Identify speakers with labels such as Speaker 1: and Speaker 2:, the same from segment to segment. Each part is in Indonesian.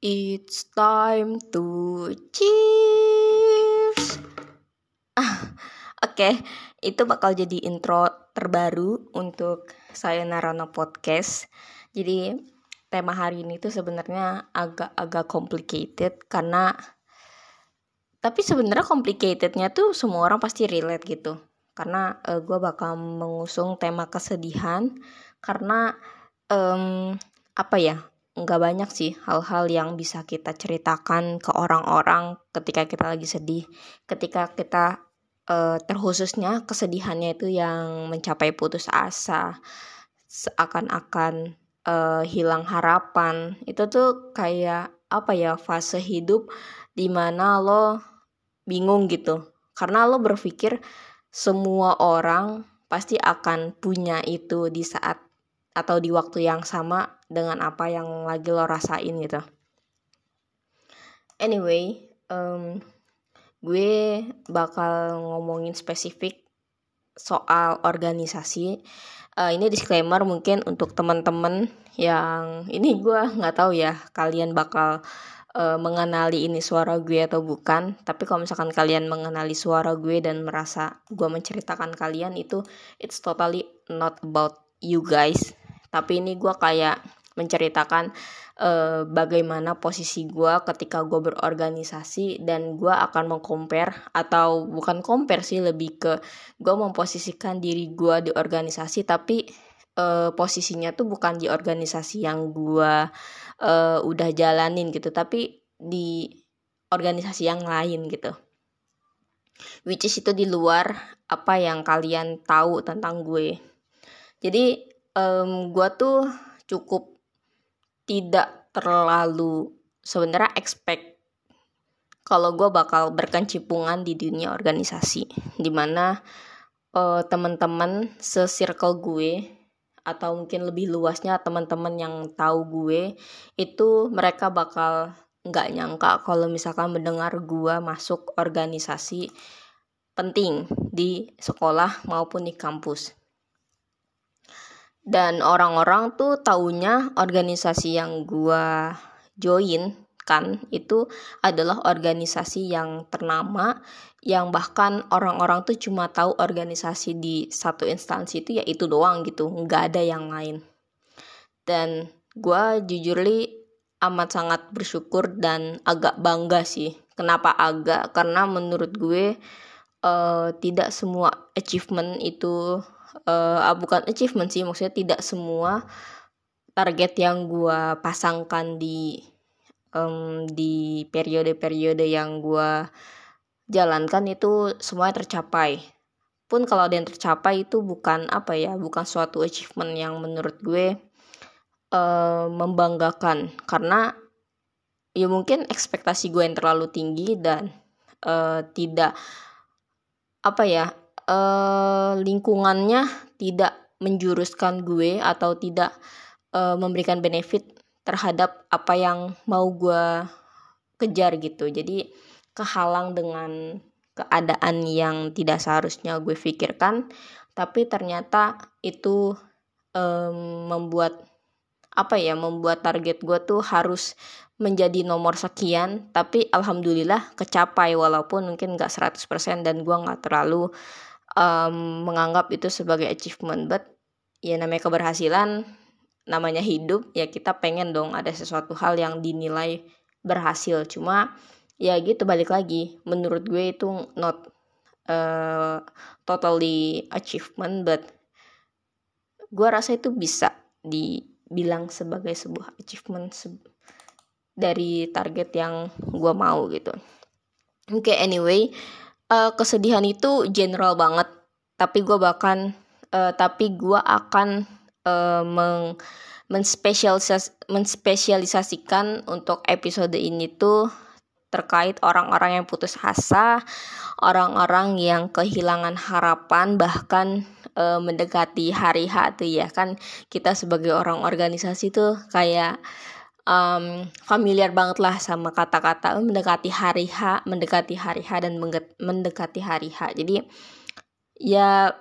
Speaker 1: It's time to cheers. Ah, oke, okay. itu bakal jadi intro terbaru untuk saya Narano Podcast. Jadi tema hari ini tuh sebenarnya agak-agak complicated karena tapi sebenarnya complicatednya tuh semua orang pasti relate gitu. Karena uh, eh, gue bakal mengusung tema kesedihan karena um, apa ya nggak banyak sih hal-hal yang bisa kita ceritakan ke orang-orang ketika kita lagi sedih. Ketika kita uh, terkhususnya kesedihannya itu yang mencapai putus asa seakan-akan uh, hilang harapan. Itu tuh kayak apa ya fase hidup di mana lo bingung gitu. Karena lo berpikir semua orang pasti akan punya itu di saat atau di waktu yang sama dengan apa yang lagi lo rasain gitu. Anyway um, gue bakal ngomongin spesifik soal organisasi. Uh, ini disclaimer mungkin untuk teman-teman yang ini gue nggak tahu ya kalian bakal uh, mengenali ini suara gue atau bukan. Tapi kalau misalkan kalian mengenali suara gue dan merasa gue menceritakan kalian itu it's totally not about you guys tapi ini gue kayak menceritakan uh, bagaimana posisi gue ketika gue berorganisasi dan gue akan mengcompare atau bukan compare sih lebih ke gue memposisikan diri gue di organisasi tapi uh, posisinya tuh bukan di organisasi yang gue uh, udah jalanin gitu tapi di organisasi yang lain gitu. Which is itu di luar apa yang kalian tahu tentang gue. Jadi um, gue tuh cukup tidak terlalu sebenarnya expect kalau gue bakal berkencimpungan di dunia organisasi di mana uh, teman-teman se-circle gue atau mungkin lebih luasnya teman-teman yang tahu gue itu mereka bakal nggak nyangka kalau misalkan mendengar gue masuk organisasi penting di sekolah maupun di kampus dan orang-orang tuh taunya organisasi yang gua join kan itu adalah organisasi yang ternama yang bahkan orang-orang tuh cuma tahu organisasi di satu instansi itu ya itu doang gitu nggak ada yang lain. Dan gua jujur li amat sangat bersyukur dan agak bangga sih. Kenapa agak? Karena menurut gue uh, tidak semua achievement itu uh, bukan achievement sih maksudnya tidak semua target yang gue pasangkan di um, di periode-periode yang gue jalankan itu semuanya tercapai. Pun kalau ada yang tercapai itu bukan apa ya bukan suatu achievement yang menurut gue uh, membanggakan. Karena ya mungkin ekspektasi gue yang terlalu tinggi dan uh, tidak apa ya uh, lingkungannya tidak menjuruskan gue atau tidak uh, memberikan benefit terhadap apa yang mau gue kejar gitu. Jadi kehalang dengan keadaan yang tidak seharusnya gue pikirkan tapi ternyata itu um, membuat apa ya membuat target gue tuh harus menjadi nomor sekian tapi alhamdulillah kecapai walaupun mungkin gak 100% dan gue gak terlalu um, menganggap itu sebagai achievement but ya namanya keberhasilan namanya hidup ya kita pengen dong ada sesuatu hal yang dinilai berhasil. Cuma ya gitu balik lagi. Menurut gue itu not uh, totally achievement but gue rasa itu bisa dibilang sebagai sebuah achievement se dari target yang gue mau gitu. Oke okay, anyway uh, kesedihan itu general banget. Tapi gue bahkan uh, tapi gue akan uh, meng menspesialisas menspesialisasikan untuk episode ini tuh terkait orang-orang yang putus asa, orang-orang yang kehilangan harapan bahkan e, mendekati hari H tuh ya kan. Kita sebagai orang organisasi tuh kayak um, familiar banget lah sama kata-kata mendekati hari H, mendekati hari H dan mendekati hari H. Jadi ya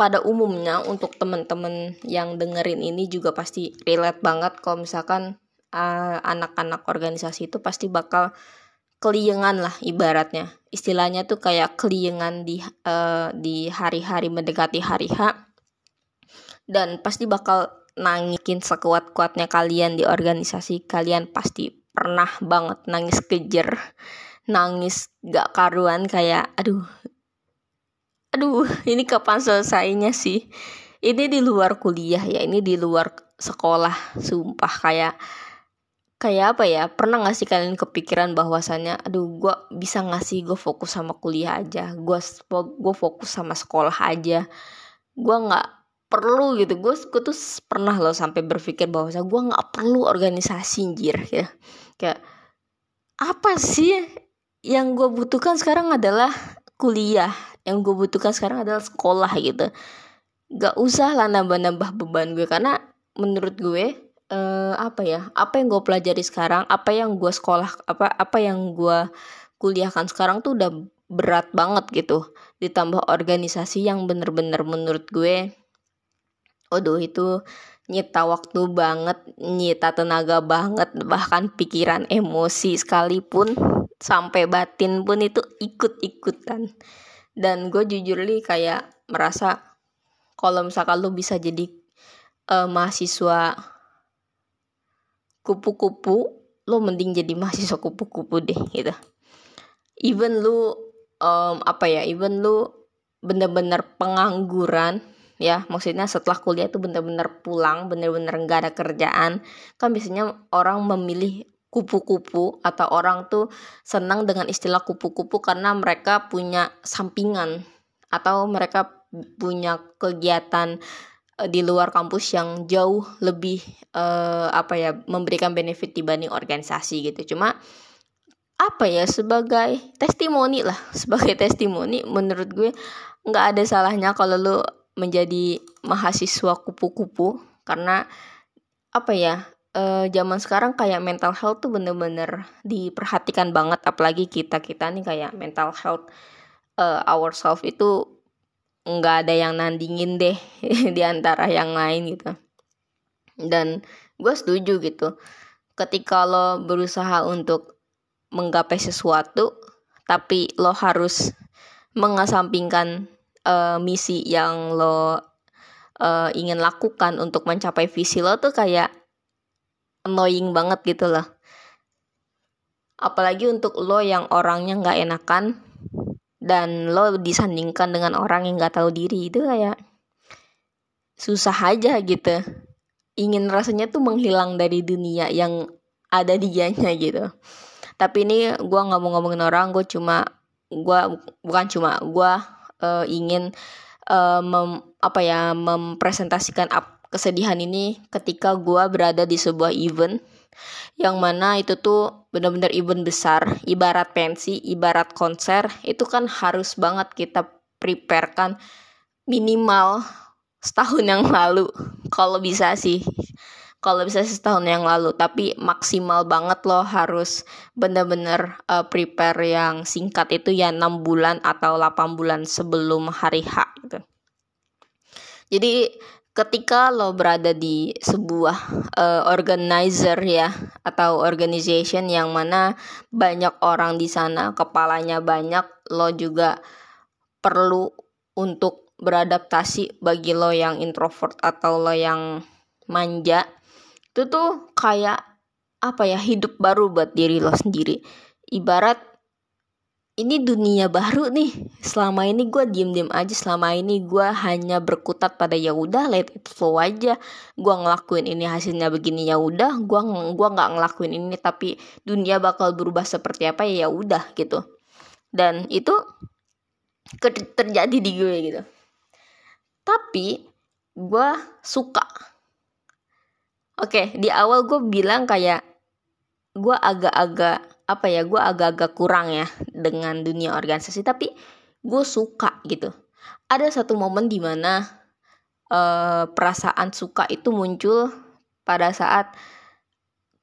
Speaker 1: pada umumnya untuk teman-teman yang dengerin ini juga pasti relate banget kalau misalkan uh, anak-anak organisasi itu pasti bakal keliengan lah ibaratnya istilahnya tuh kayak keliengan di uh, di hari-hari mendekati hari H dan pasti bakal nangikin sekuat-kuatnya kalian di organisasi kalian pasti pernah banget nangis kejer nangis gak karuan kayak aduh aduh ini kapan selesainya sih? Ini di luar kuliah ya ini di luar sekolah sumpah kayak kayak apa ya pernah gak sih kalian kepikiran bahwasannya aduh gue bisa gak sih gue fokus sama kuliah aja gue gue fokus sama sekolah aja gue nggak perlu gitu. Gue gue tuh pernah loh sampai berpikir bahwa gue nggak perlu organisasi jir ya. Kayak apa sih yang gue butuhkan sekarang adalah kuliah yang gue butuhkan sekarang adalah sekolah gitu. Gak usah lah nambah-nambah beban gue karena menurut gue uh, apa ya apa yang gue pelajari sekarang apa yang gue sekolah apa apa yang gue kuliahkan sekarang tuh udah berat banget gitu. Ditambah organisasi yang bener-bener menurut gue Waduh itu nyita waktu banget, nyita tenaga banget, bahkan pikiran emosi sekalipun sampai batin pun itu ikut-ikutan. Dan gue jujur li kayak merasa kalau misalkan lu bisa jadi uh, mahasiswa kupu-kupu lo mending jadi mahasiswa kupu-kupu deh gitu. Even lu um, apa ya even lu bener-bener pengangguran ya maksudnya setelah kuliah tuh bener-bener pulang bener-bener nggak ada kerjaan kan biasanya orang memilih kupu-kupu atau orang tuh senang dengan istilah kupu-kupu karena mereka punya sampingan atau mereka punya kegiatan uh, di luar kampus yang jauh lebih uh, apa ya memberikan benefit dibanding organisasi gitu. Cuma apa ya sebagai testimoni lah. Sebagai testimoni menurut gue nggak ada salahnya kalau lu menjadi mahasiswa kupu-kupu karena apa ya uh, zaman sekarang kayak mental health tuh bener-bener diperhatikan banget. Apalagi kita kita nih kayak mental health uh, ourselves itu nggak ada yang nandingin deh di antara yang lain gitu. Dan gue setuju gitu. Ketika lo berusaha untuk menggapai sesuatu tapi lo harus mengesampingkan uh, misi yang lo uh, ingin lakukan untuk mencapai visi lo tuh kayak annoying banget gitu loh. Apalagi untuk lo yang orangnya nggak enakan dan lo disandingkan dengan orang yang nggak tahu diri itu kayak susah aja gitu. Ingin rasanya tuh menghilang dari dunia yang ada dianya gitu. Tapi ini gue nggak mau ngomongin orang gue cuma gue bukan cuma gue uh, ingin uh, mem, apa ya mempresentasikan up kesedihan ini ketika gue berada di sebuah event yang mana itu tuh benar-benar event besar ibarat pensi ibarat konser itu kan harus banget kita preparekan minimal setahun yang lalu. Kalau bisa sih kalau bisa setahun yang lalu tapi maksimal banget loh harus benar-benar uh, prepare yang singkat itu ya 6 bulan atau 8 bulan sebelum hari H gitu. Jadi ketika lo berada di sebuah uh, organizer ya atau organization yang mana banyak orang di sana kepalanya banyak lo juga perlu untuk beradaptasi bagi lo yang introvert atau lo yang manja itu tuh kayak apa ya hidup baru buat diri lo sendiri. Ibarat ini dunia baru nih. Selama ini gue diem diem aja selama ini gue hanya berkutat pada ya udah let it flow aja. Gue ngelakuin ini hasilnya begini ya udah. Gue gua nggak ngelakuin ini tapi dunia bakal berubah seperti apa ya udah gitu. Dan itu terjadi di gue gitu. Tapi gue suka oke di awal gue bilang kayak gue agak-agak apa ya gue agak-agak kurang ya dengan dunia organisasi tapi gue suka gitu. Ada satu momen di mana uh, perasaan suka itu muncul pada saat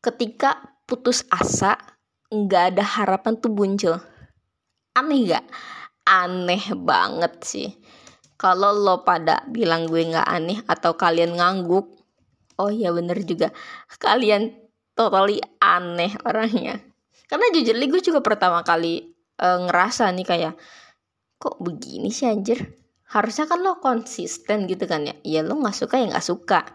Speaker 1: ketika putus asa nggak ada harapan tuh muncul. Aneh gak aneh banget sih. Kalau lo pada bilang gue nggak aneh atau kalian ngangguk oh ya bener juga. Kalian totally aneh orangnya. Karena jujur gue juga pertama kali uh, ngerasa nih kayak kok begini sih anjir? Harusnya kan lo konsisten gitu kan ya? Ya lo nggak suka ya nggak suka.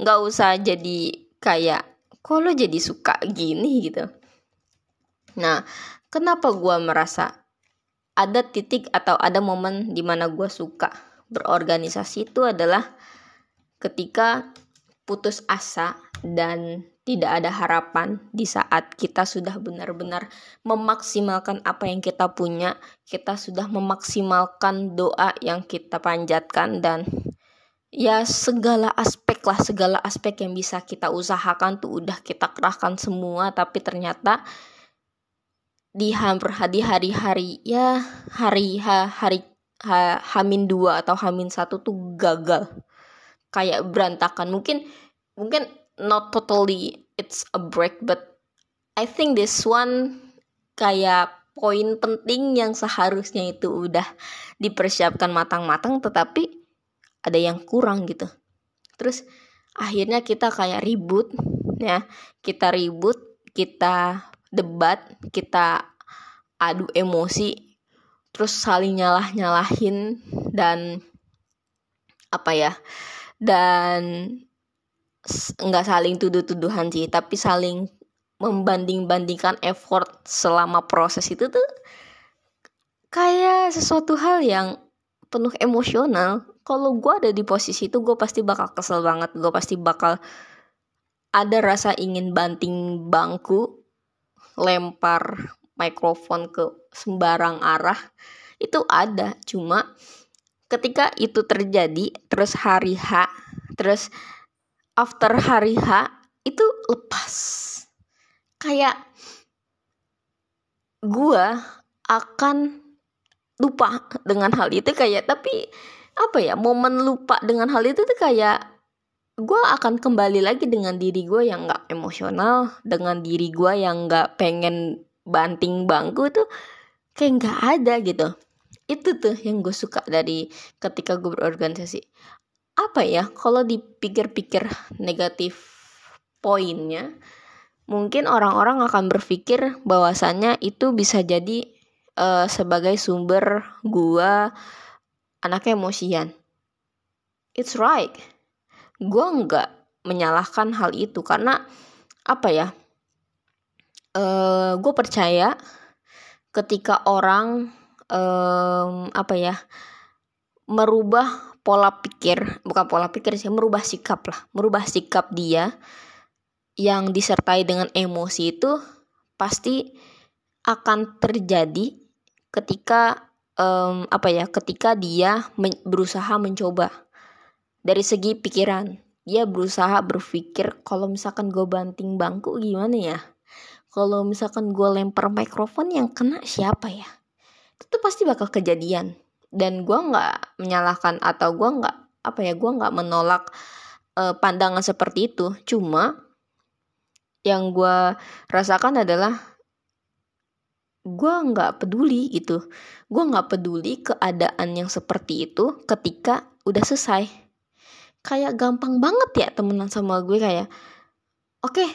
Speaker 1: Nggak usah jadi kayak kok lo jadi suka gini? gitu. Nah kenapa gue merasa ada titik atau ada momen di mana gue suka berorganisasi itu adalah ketika putus asa dan tidak ada harapan di saat kita sudah benar-benar memaksimalkan apa yang kita punya, kita sudah memaksimalkan doa yang kita panjatkan dan ya segala aspek lah, segala aspek yang bisa kita usahakan tuh udah kita kerahkan semua tapi ternyata di hampir hari-hari ya hari ha, hari ha, hamin dua atau hamin satu tuh gagal kayak berantakan. Mungkin mungkin not totally it's a break but I think this one kayak poin penting yang seharusnya itu udah dipersiapkan matang-matang tetapi ada yang kurang gitu. Terus akhirnya kita kayak ribut ya. Kita ribut kita debat kita adu emosi terus saling nyalah nyalahin dan apa ya dan nggak saling tuduh-tuduhan sih tapi saling membanding-bandingkan effort selama proses itu tuh kayak sesuatu hal yang penuh emosional. Kalau gue ada di posisi itu gue pasti bakal kesel banget gue pasti bakal ada rasa ingin banting bangku lempar mikrofon ke sembarang arah. Itu ada cuma ketika itu terjadi terus hari H terus after hari H itu lepas. Kayak gua akan lupa dengan hal itu kayak tapi apa ya momen lupa dengan hal itu tuh kayak gue akan kembali lagi dengan diri gue yang nggak emosional dengan diri gue yang nggak pengen banting bangku tuh kayak nggak ada gitu itu tuh yang gue suka dari ketika gue berorganisasi. Apa ya kalau dipikir-pikir negatif poinnya mungkin orang-orang akan berpikir bahwasannya itu bisa jadi uh, sebagai sumber gua anaknya emosian. It's right. Gua nggak menyalahkan hal itu karena apa ya uh, gue percaya ketika orang um, apa ya merubah pola pikir bukan pola pikir sih merubah sikap lah merubah sikap dia yang disertai dengan emosi itu pasti akan terjadi ketika um, apa ya ketika dia men berusaha mencoba. Dari segi pikiran dia berusaha berpikir kalau misalkan gue banting bangku gimana ya? Kalau misalkan gue lempar mikrofon yang kena siapa ya itu pasti bakal kejadian. Dan gue nggak menyalahkan atau gue nggak apa ya gue nggak menolak uh, pandangan seperti itu. Cuma yang gue rasakan adalah gue nggak peduli gitu. Gue nggak peduli keadaan yang seperti itu ketika udah selesai. Kayak gampang banget ya temenan sama gue kayak oke okay,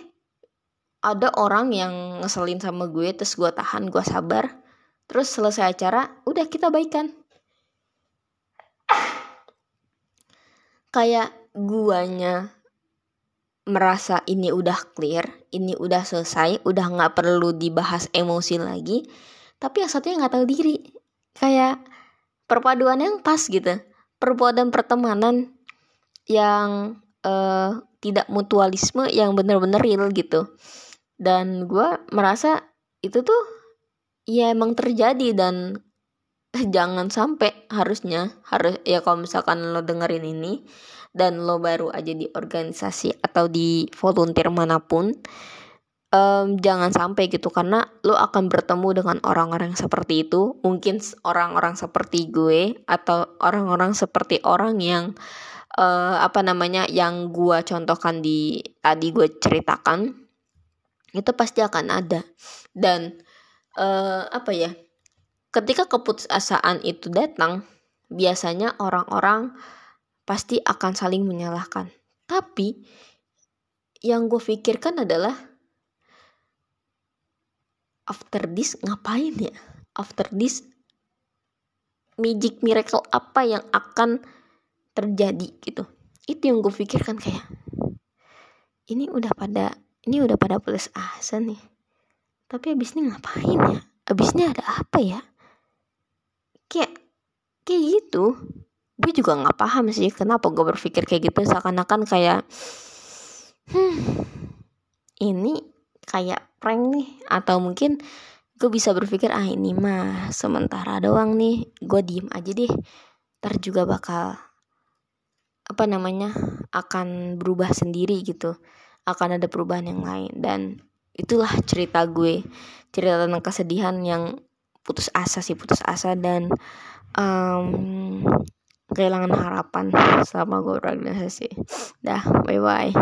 Speaker 1: ada orang yang ngeselin sama gue terus gue tahan gue sabar terus selesai acara udah kita baikan kayak guanya merasa ini udah clear, ini udah selesai, udah nggak perlu dibahas emosi lagi, tapi yang satunya nggak tahu diri. Kayak perpaduan yang pas gitu, perpaduan pertemanan yang uh, tidak mutualisme yang bener-bener real gitu. Dan gue merasa itu tuh ya emang terjadi dan jangan sampai harusnya harus ya kalau misalkan lo dengerin ini dan lo baru aja di organisasi atau di volunteer mana pun um, jangan sampai gitu karena lo akan bertemu dengan orang-orang seperti itu. Mungkin orang-orang seperti gue atau orang-orang seperti orang yang uh, apa namanya yang gue contohkan di tadi gue ceritakan itu pasti akan ada. Dan uh, apa ya Ketika keputusasaan itu datang, biasanya orang-orang pasti akan saling menyalahkan. Tapi yang gue pikirkan adalah after this ngapain ya? After this magic miracle apa yang akan terjadi gitu. Itu yang gue pikirkan kayak ini udah pada ini udah pada plus asa nih tapi abis ini ngapain ya? Abis ini ada apa ya? Kayak kayak gitu. Gue juga nggak paham sih kenapa gue berpikir kayak gitu. Seakan-akan kayak hmm ini kayak prank nih. Atau mungkin gue bisa berpikir ah ini mah sementara doang nih. Gue diem aja deh. Ntar juga bakal apa namanya akan berubah sendiri gitu. Akan ada perubahan yang lain. Dan itulah cerita gue. Cerita tentang kesedihan yang putus asa sih putus asa dan um, kehilangan harapan selama gue berorganisasi. Dah bye bye